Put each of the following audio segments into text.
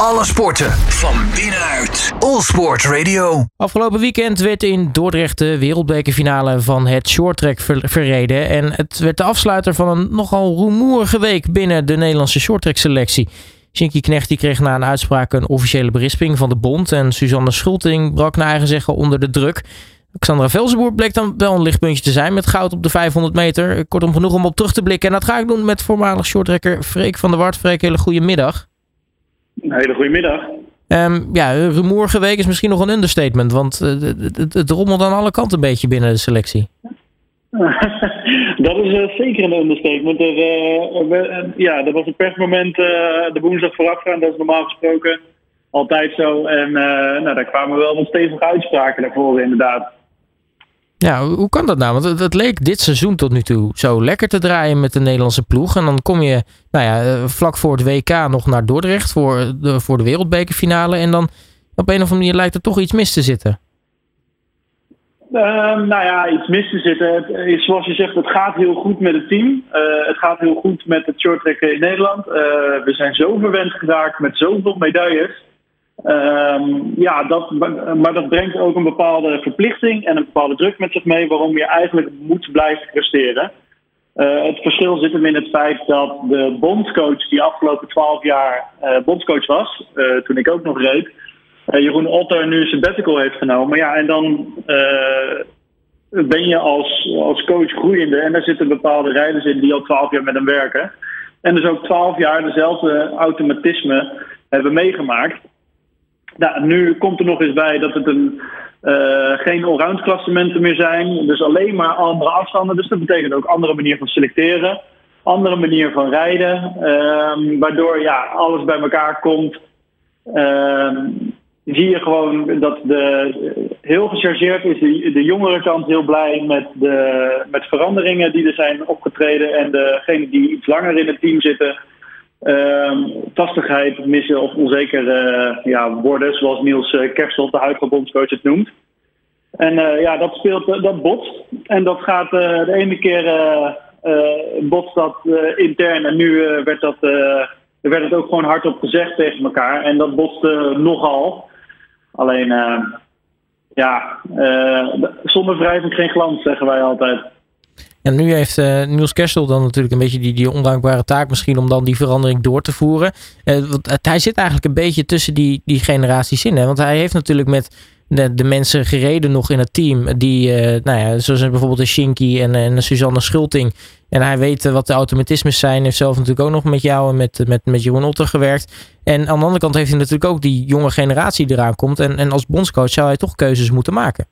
Alle sporten van binnenuit. All Sport Radio. Afgelopen weekend werd in Dordrecht de wereldbekerfinale van het shorttrack ver- verreden. En het werd de afsluiter van een nogal rumoerige week binnen de Nederlandse shorttrack selectie. Shinky Knecht die kreeg na een uitspraak een officiële berisping van de bond. En Suzanne Schulting brak naar eigen zeggen onder de druk. Xandra Velzenboer bleek dan wel een lichtpuntje te zijn met goud op de 500 meter. Kortom genoeg om op terug te blikken. En dat ga ik doen met voormalig shorttracker Freek van der Wart. Freek, hele goede middag. Een hele goede middag. Ehm, ja, rumoerige week is misschien nog een understatement. Want eh, het, het, het rommelt aan alle kanten een beetje binnen de selectie. dat is eh, zeker een understatement. Er, eh, we- ja, er was een persmoment de woensdag voorafgaan. Dat is normaal gesproken altijd zo. En nou, daar kwamen wel wat stevige uitspraken daarvoor inderdaad. Ja, hoe kan dat nou? Want het, leek dit seizoen tot nu toe zo lekker te draaien met de Nederlandse ploeg. En dan kom je nou ja, eh, vlak voor het WK nog naar Dordrecht voor de, voor de wereldbekerfinale. En dan op een of andere manier lijkt er toch iets mis te zitten. Ehm, nou ja, iets mis te zitten. Zoals je zegt, het gaat heel goed met het team. Eh, het gaat heel goed met het shorttrekken in Nederland. Eh, we zijn zo verwend geraakt met zoveel medailles. Ehm, ja, dat, maar dat brengt ook een bepaalde verplichting en een bepaalde druk met zich mee waarom je eigenlijk moet blijven presteren. Eh, het verschil zit hem in het feit dat de bondscoach die afgelopen twaalf jaar eh, bondscoach was, eh, toen ik ook nog reed, Jeroen Otter nu een sabbatical heeft genomen. Ja, en dan ben je als, als coach groeiende en daar zitten bepaalde rijders in die al twaalf jaar met hem werken. En dus ook twaalf jaar dezelfde automatisme hebben meegemaakt. Nou, nu komt er nog eens bij dat het een, eh, geen allround klassementen meer zijn. Dus alleen maar andere afstanden. Dus dat betekent ook andere manier van selecteren. Andere manier van rijden. ehm, waardoor ja, alles bij elkaar komt. Ehm, zie je gewoon dat de, heel gechargeerd is de, de jongere kant heel blij met de met veranderingen die er zijn opgetreden. En degenen die iets langer in het team zitten, ehm, vastigheid missen of onzeker eh, ja, worden, zoals Niels uh, Kerstel, de huidige bondscoach, het noemt. En eh, ja, dat speelt, eh, dat botst. En dat gaat eh, de ene keer eh, eh, botst dat eh, intern en nu eh, werd, dat, eh, werd het ook gewoon hardop gezegd tegen elkaar. En dat botste nogal. Alleen, eh, ja, eh, zonder wrijving geen glans, zeggen wij altijd. En nu heeft eh, Niels Kerstel dan natuurlijk een beetje die, die ondankbare taak misschien om dan die verandering door te voeren. Eh, want hij zit eigenlijk een beetje tussen die, die generaties in. Hè? Want hij heeft natuurlijk met de, de mensen gereden nog in het team. Die, eh, nou ja, zoals bijvoorbeeld de Shinky en, en Suzanne Schulting. En hij weet wat de automatismes zijn. Heeft zelf natuurlijk ook nog met jou en met, met, met Jeroen Otter gewerkt. En aan de andere kant heeft hij natuurlijk ook die jonge generatie die eraan komt. En, en als bondscoach zou hij toch keuzes moeten maken.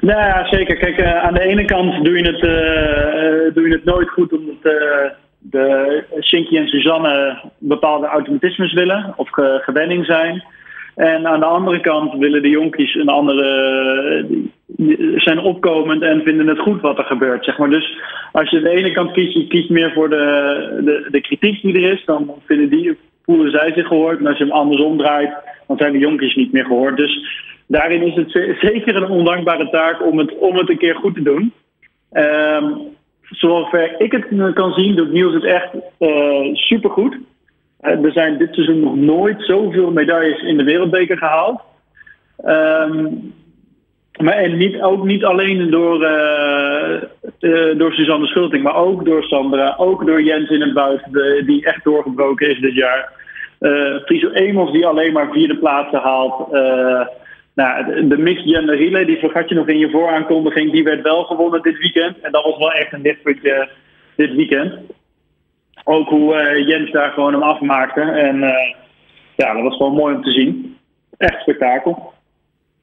Nou ja, zeker. Kijk, eh, aan de ene kant doe je het, eh, eh, doe je het nooit goed omdat eh, de Shinky en Suzanne bepaalde automatismes willen of ge- gewenning zijn. En aan de andere kant willen de jonkies een andere, zijn opkomend en vinden het goed wat er gebeurt. Zeg maar. Dus als je aan de ene kant kiest, je kiest meer voor de, de, de kritiek die er is, dan vinden die, voelen zij zich gehoord. En als je hem andersom draait, dan zijn de jonkies niet meer gehoord. Dus daarin is het ze- zeker een ondankbare taak om het, om het een keer goed te doen. Ehm zover ik het kan zien, doet Niels het echt eh supergoed. Eh, er zijn dit seizoen nog nooit zoveel medailles in de wereldbeker gehaald. Ehm, maar en niet, ook niet alleen door, eh, door Suzanne Schulting, maar ook door Sandra, ook door Jens in het buiten, die echt doorgebroken is dit jaar. Friso Emos, die alleen maar vierde plaatsen haalt. Eh, nou, de- mixed gender relay, die vergat je nog in je vooraankondiging, die werd wel gewonnen dit weekend. En dat was wel echt een lichtpuntje dit weekend. Ook hoe eh, Jens daar gewoon hem afmaakte. En eh, ja, dat was gewoon mooi om te zien. Echt spektakel.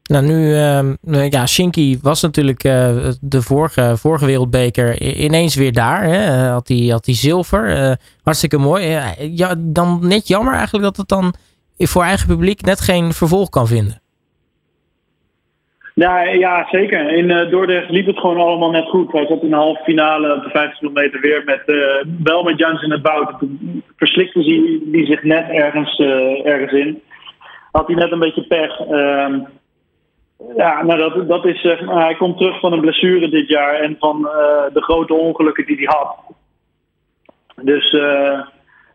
Nou, nu, ehm, eh, ja, Shinky was natuurlijk eh, de vorige, vorige wereldbeker ineens weer daar. Hè? Eh, Had hij had die zilver. eh, hartstikke mooi. Eh, ja, dan net jammer eigenlijk dat het dan voor eigen publiek net geen vervolg kan vinden. Ja, ja zeker. In eh, Dordrecht liep het gewoon allemaal net goed. Hij zat in de halve finale op de 50 kilometer weer met, eh, wel met Jans in het. Toen verslikte hij die zich net ergens, eh, ergens in. Had hij net een beetje pech. Ehm, ja, nou dat, dat is, zeg maar, hij komt terug van een blessure dit jaar en van de grote ongelukken die hij had. Dus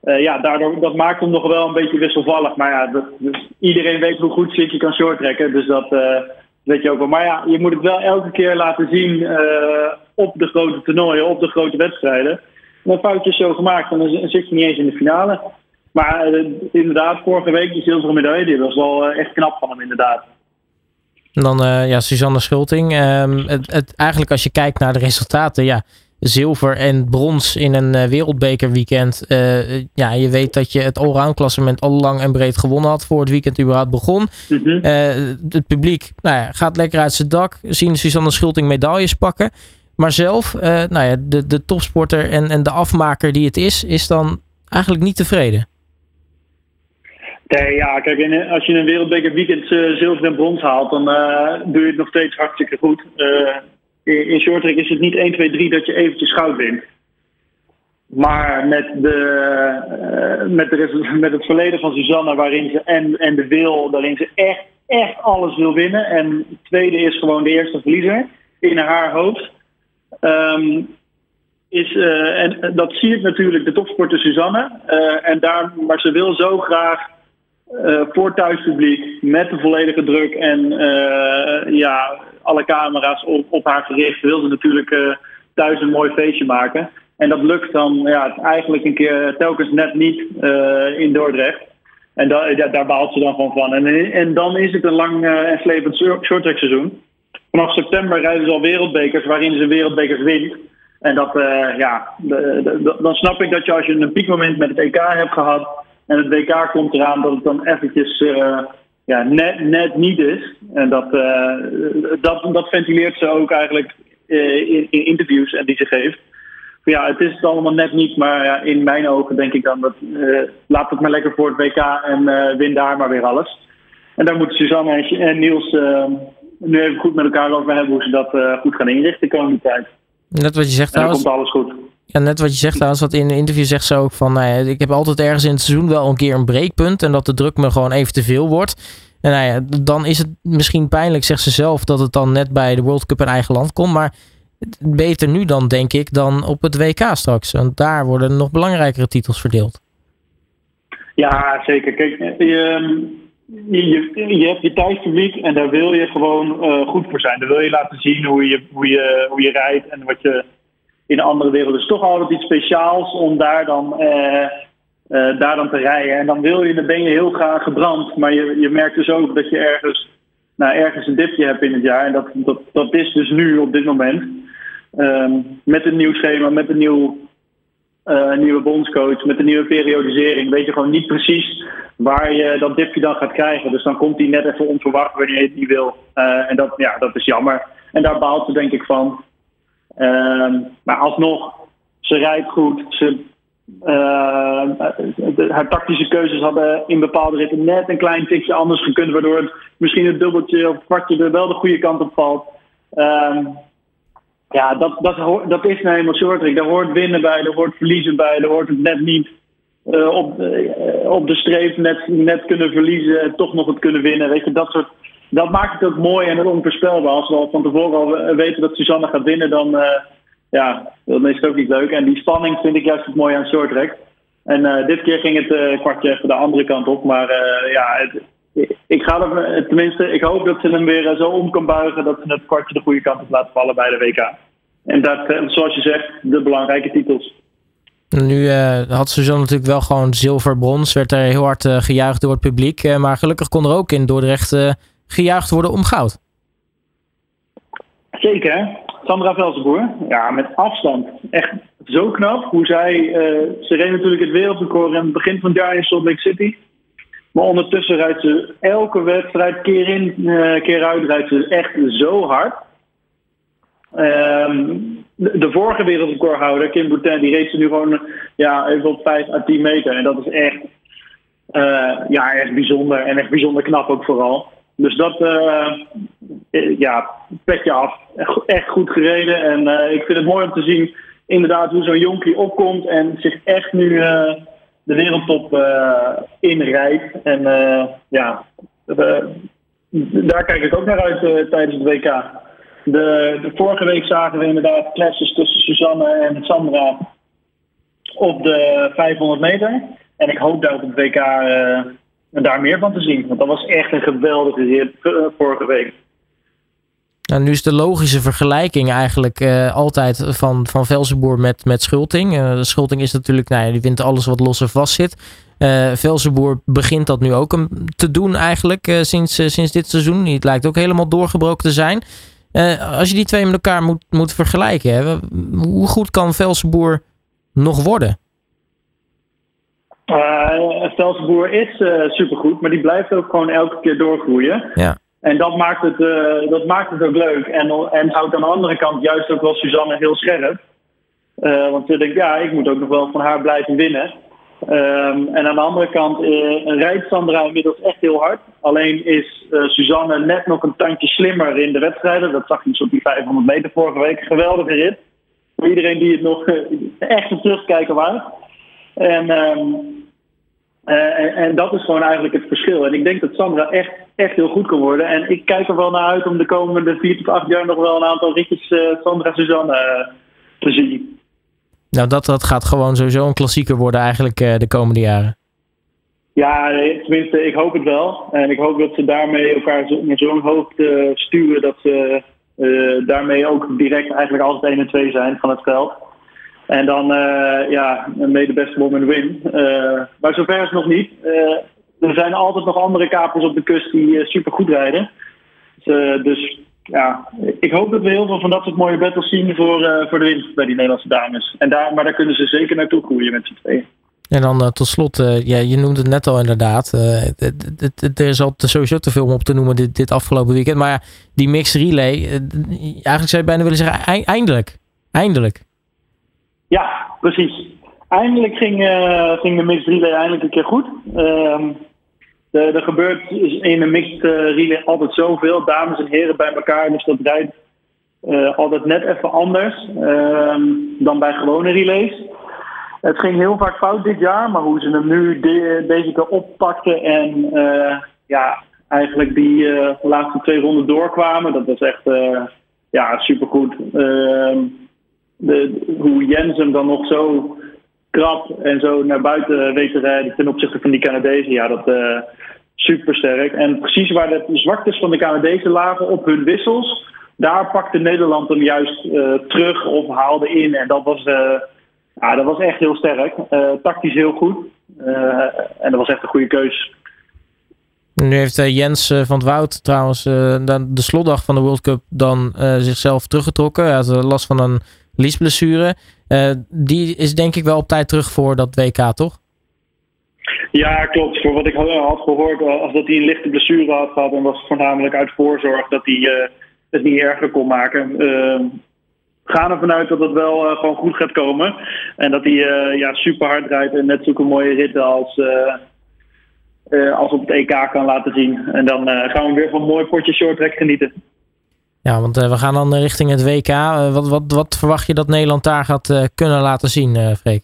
ja, daardoor, dat maakt hem nog wel een beetje wisselvallig. Maar ja, dus iedereen weet hoe goed je kan shorttrekken. Dus dat weet je ook wel. Maar ja, je moet het wel elke keer laten zien op de grote toernooien, op de grote wedstrijden. Een foutje zo gemaakt, dan zit je niet eens in de finale. Maar inderdaad, vorige week die zilveren medaille, die was wel echt knap van hem inderdaad. En dan ja, Suzanne Schulting. Um, het, het, eigenlijk als je kijkt naar de resultaten, ja, zilver en brons in een uh, wereldbekerweekend. Uh, ja, je weet dat je het allround klassement al lang en breed gewonnen had voor het weekend überhaupt begon. Mm -hmm. het publiek nou ja, gaat lekker uit zijn dak, zien Suzanne Schulting medailles pakken. Maar zelf, nou ja, de, de topsporter en, en de afmaker die het is, is dan eigenlijk niet tevreden. Nee, ja, kijk, in, als je een wereldbeker weekend zilver en brons haalt, dan doe je het nog steeds hartstikke goed. Uh, in, shorttrack is het niet 1, 2, 3 dat je eventjes goud wint. Maar met, de, met, de, met het verleden van Suzanne, waarin ze en, en de wil, waarin ze echt, echt alles wil winnen. En tweede is gewoon de eerste verliezer in haar hoofd. Um, is, en dat zie natuurlijk de topsporter Suzanne. en daar, maar ze wil zo graag uh, voor thuispubliek met de volledige druk en uh, ja, alle camera's op, haar gericht, ze natuurlijk uh, thuis een mooi feestje maken. En dat lukt dan ja, eigenlijk een keer telkens net niet in Dordrecht. En daar baalt ze dan van van. En, en dan is het een lang en slepend shorttrack seizoen. Vanaf september rijden ze al wereldbekers waarin ze wereldbekers wint. En dat, ja, dan snap ik dat je als je een piekmoment met het EK hebt gehad en het WK komt eraan dat het dan eventjes ja, net, net niet is. En dat, uh, dat, dat ventileert ze ook eigenlijk uh, in, in, interviews en die ze geeft. Ja, het is het allemaal net niet, maar ja, in mijn ogen denk ik dan dat laat het maar lekker voor het WK en win daar maar weer alles. En daar moeten Suzanne en, en Niels nu even goed met elkaar over hebben hoe ze dat goed gaan inrichten de komende tijd. Net wat je zegt en dan komt alles goed. Ja, net wat je zegt trouwens, wat in een interview zegt ze ook van, nou ja, ik heb altijd ergens in het seizoen wel een keer een breekpunt en dat de druk me gewoon even te veel wordt. En nou ja, dan is het misschien pijnlijk, zegt ze zelf, dat het dan net bij de World Cup in eigen land komt. Maar beter nu dan, denk ik, dan op het WK straks. Want daar worden nog belangrijkere titels verdeeld. Ja, zeker. Kijk, je, je, je hebt je thuispubliek en daar wil je gewoon uh, goed voor zijn. Daar wil je laten zien hoe je, hoe je, hoe je rijdt en wat je in andere werelden is toch altijd iets speciaals om daar dan, uh, uh, daar dan te rijden. En dan, wil je, dan ben je heel graag gebrand. Maar je, je merkt dus ook dat je ergens, nou, ergens een dipje hebt in het jaar. En dat, dat, dat is dus nu op dit moment. Um, met een nieuw schema, met een nieuw, uh, nieuwe bondscoach, met een nieuwe periodisering. Weet je gewoon niet precies waar je dat dipje dan gaat krijgen. Dus dan komt die net even onverwacht wanneer je het niet wil. en dat, ja, dat is jammer. En daar baalt ze denk ik van. Um, maar alsnog, ze rijdt goed. Ze, de, haar tactische keuzes hadden in bepaalde ritten net een klein tikje anders gekund, waardoor het misschien het dubbeltje of kwartje er wel de goede kant op valt. Um, ja, dat, dat, dat is nou eenmaal shorttrack. Daar hoort winnen bij, daar hoort verliezen bij, daar hoort het net niet. Uh, op, uh, op de streep net, net kunnen verliezen, toch nog het kunnen winnen. Weet je, dat soort dat maakt het ook mooi en onvoorspelbaar. Als we al van tevoren al weten dat Suzanne gaat winnen, dan, uh, ja, dan is het ook niet leuk. En die spanning vind ik juist het mooie aan short track. En uh, dit keer ging het uh, kwartje even de andere kant op. Maar ja, ik ga er, tenminste, ik hoop dat ze hem weer zo om kan buigen dat ze het kwartje de goede kant op laten vallen bij de WK. En dat, zoals je zegt, de belangrijke titels. Nu had Suzanne natuurlijk wel gewoon zilver, brons. Werd er heel hard gejuicht door het publiek. Maar gelukkig kon er ook in Dordrecht gejuicht worden om goud. Zeker. Sandra Velsenboer, ja, met afstand. Echt zo knap hoe zij. Uh, ze reed natuurlijk het wereldrecord in het begin van het jaar in Salt Lake City. Maar ondertussen rijdt ze elke wedstrijd, keer in, uh, keer uit, rijdt ze echt zo hard. Um, de, vorige wereldrecordhouder, Kim Boutin, die reed ze nu gewoon ja, even op 5 à 10 meter. En dat is echt, uh, ja, echt bijzonder. En echt bijzonder knap ook vooral. Dus dat, uh, ja, petje af. Echt goed gereden. En uh, ik vind het mooi om te zien inderdaad hoe zo'n jonkie opkomt en zich echt nu de wereldtop inrijdt. En ja, daar kijk ik ook naar uit tijdens het WK. De, de, vorige week zagen we inderdaad clashes tussen Suzanne en Sandra. op de 500 meter. En ik hoop daar op het WK uh, daar meer van te zien. Want dat was echt een geweldige rit vorige week. Nou, nu is de logische vergelijking eigenlijk uh, altijd van, van Velzenboer met, met Schulting. Uh, Schulting is natuurlijk, nou ja, die wint alles wat los en vast zit. Velzenboer begint dat nu ook te doen eigenlijk sinds, sinds dit seizoen. Het lijkt ook helemaal doorgebroken te zijn. als je die twee met elkaar moet, moet vergelijken, hoe goed kan Velzenboer nog worden? Uh, Velzenboer is supergoed, maar die blijft ook gewoon elke keer doorgroeien. Ja. En dat maakt het, uh, dat maakt het ook leuk. En, en houdt aan de andere kant juist ook wel Suzanne heel scherp. Uh, want ze denkt, ja, ik moet ook nog wel van haar blijven winnen. Um, en aan de andere kant rijdt Sandra inmiddels echt heel hard. Alleen is Suzanne net nog een tandje slimmer in de wedstrijden. Dat zag je dus op die 500 meter vorige week. Geweldige rit. Voor iedereen die het nog echt een terugkijken waard. En um, uh, en, en, dat is gewoon eigenlijk het verschil. En ik denk dat Sandra echt, echt heel goed kan worden. En ik kijk er wel naar uit om de komende vier tot acht jaar nog wel een aantal ritjes uh, Sandra Suzanne uh, te zien. Nou, dat, dat gaat gewoon sowieso een klassieker worden eigenlijk de komende jaren. Ja, tenminste, ik hoop het wel. En ik hoop dat ze daarmee elkaar naar zo'n hoogte sturen dat ze daarmee ook direct eigenlijk altijd 1 en 2 zijn van het veld. En dan, uh, ja, mee de beste woman win. Uh, maar zover is nog niet. Uh, er zijn altijd nog andere kapers op de kust die super goed rijden. Dus, dus, ja, ik hoop dat we heel veel van dat soort mooie battles zien voor, voor de winst bij die Nederlandse dames. En daar, maar daar kunnen ze zeker naartoe groeien met z'n tweeën. En dan tot slot, ja, je noemde het net al inderdaad. er is al sowieso te veel om op te noemen dit, dit afgelopen weekend. Maar die mixed relay, eigenlijk zou je bijna willen zeggen, eindelijk. Eindelijk. Ja, precies. Eindelijk ging, uh, ging de mixed relay eindelijk een keer goed. Uh, er gebeurt in een mixed uh, relay altijd zoveel, dames en heren bij elkaar. Dus dat rijdt uh, altijd net even anders ehm, dan bij gewone relays. Het ging heel vaak fout dit jaar, maar hoe ze hem nu de, deze keer oppakten en ja, eigenlijk die laatste twee ronden doorkwamen, dat was echt ja, supergoed. Ehm, hoe Jens hem dan nog zo krap en zo naar buiten weet te rijden ten opzichte van die Canadezen, ja, dat super sterk. En precies waar de zwaktes van de Canadezen lagen op hun wissels, daar pakte Nederland hem juist uh, terug of haalde in. En dat was, uh, ja, dat was echt heel sterk. tactisch heel goed. en dat was echt een goede keus. Nu heeft Jens van het Woud trouwens de slotdag van de World Cup dan zichzelf teruggetrokken. Hij had last van een liesblessure. Uh, die is denk ik wel op tijd terug voor dat WK, toch? Ja, klopt. Voor wat ik had gehoord, eh, als dat hij een lichte blessure had gehad, dan was het voornamelijk uit voorzorg dat hij uh, het niet erger kon maken. Uh, gaan ervan uit dat het wel gewoon goed gaat komen. En dat hij ja, super hard rijdt en net zulke mooie ritten als, als op het EK kan laten zien. En dan gaan we weer van een mooi potje short genieten. Ja, want uh, we gaan dan richting het WK. Uh, wat, wat, wat verwacht je dat Nederland daar gaat kunnen laten zien, Freek?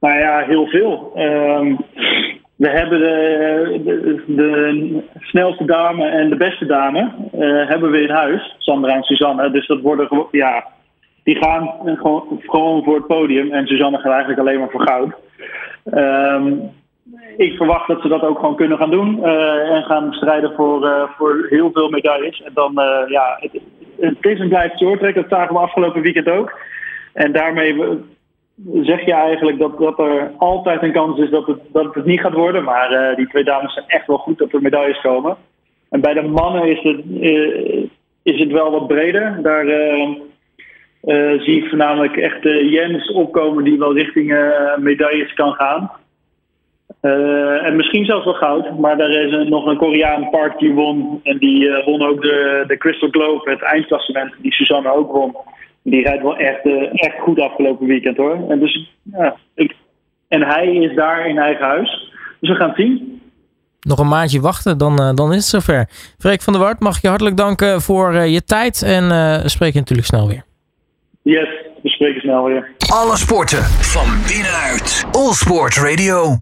Nou ja, heel veel. Ehm, we hebben de, de, snelste dame en de beste dame hebben we in huis, Sandra en Suzanne. Dus dat worden ja, die gaan gewoon, gewoon voor het podium. En Suzanne gaat eigenlijk alleen maar voor goud. Um, ik verwacht dat ze dat ook gewoon kunnen gaan doen. Uh, en gaan strijden voor, uh, voor heel veel medailles. En dan, uh, ja, het, het, is en blijft shorttrack. Dat zagen we afgelopen weekend ook. En daarmee zeg je eigenlijk dat, dat er altijd een kans is dat het, dat het niet gaat worden. Maar die twee dames zijn echt wel goed dat er medailles komen. En bij de mannen is het, is het wel wat breder. Daar zie ik voornamelijk echt Jens opkomen die wel richting medailles kan gaan. Uh, en misschien zelfs wel goud. Maar daar is nog een Koreaan Park die won. En die uh, won ook de, de Crystal Globe, het eindklassement, die Suzanne ook won. Die rijdt wel echt, uh, echt goed afgelopen weekend hoor. En, dus, ja, ik, en hij is daar in eigen huis. Dus we gaan het zien. Nog een maandje wachten, dan, dan is het zover. Freek van der Wart, mag ik je hartelijk danken voor je tijd. En we spreken natuurlijk snel weer. Yes, we spreken snel weer. Alle sporten van binnenuit. All Sport Radio.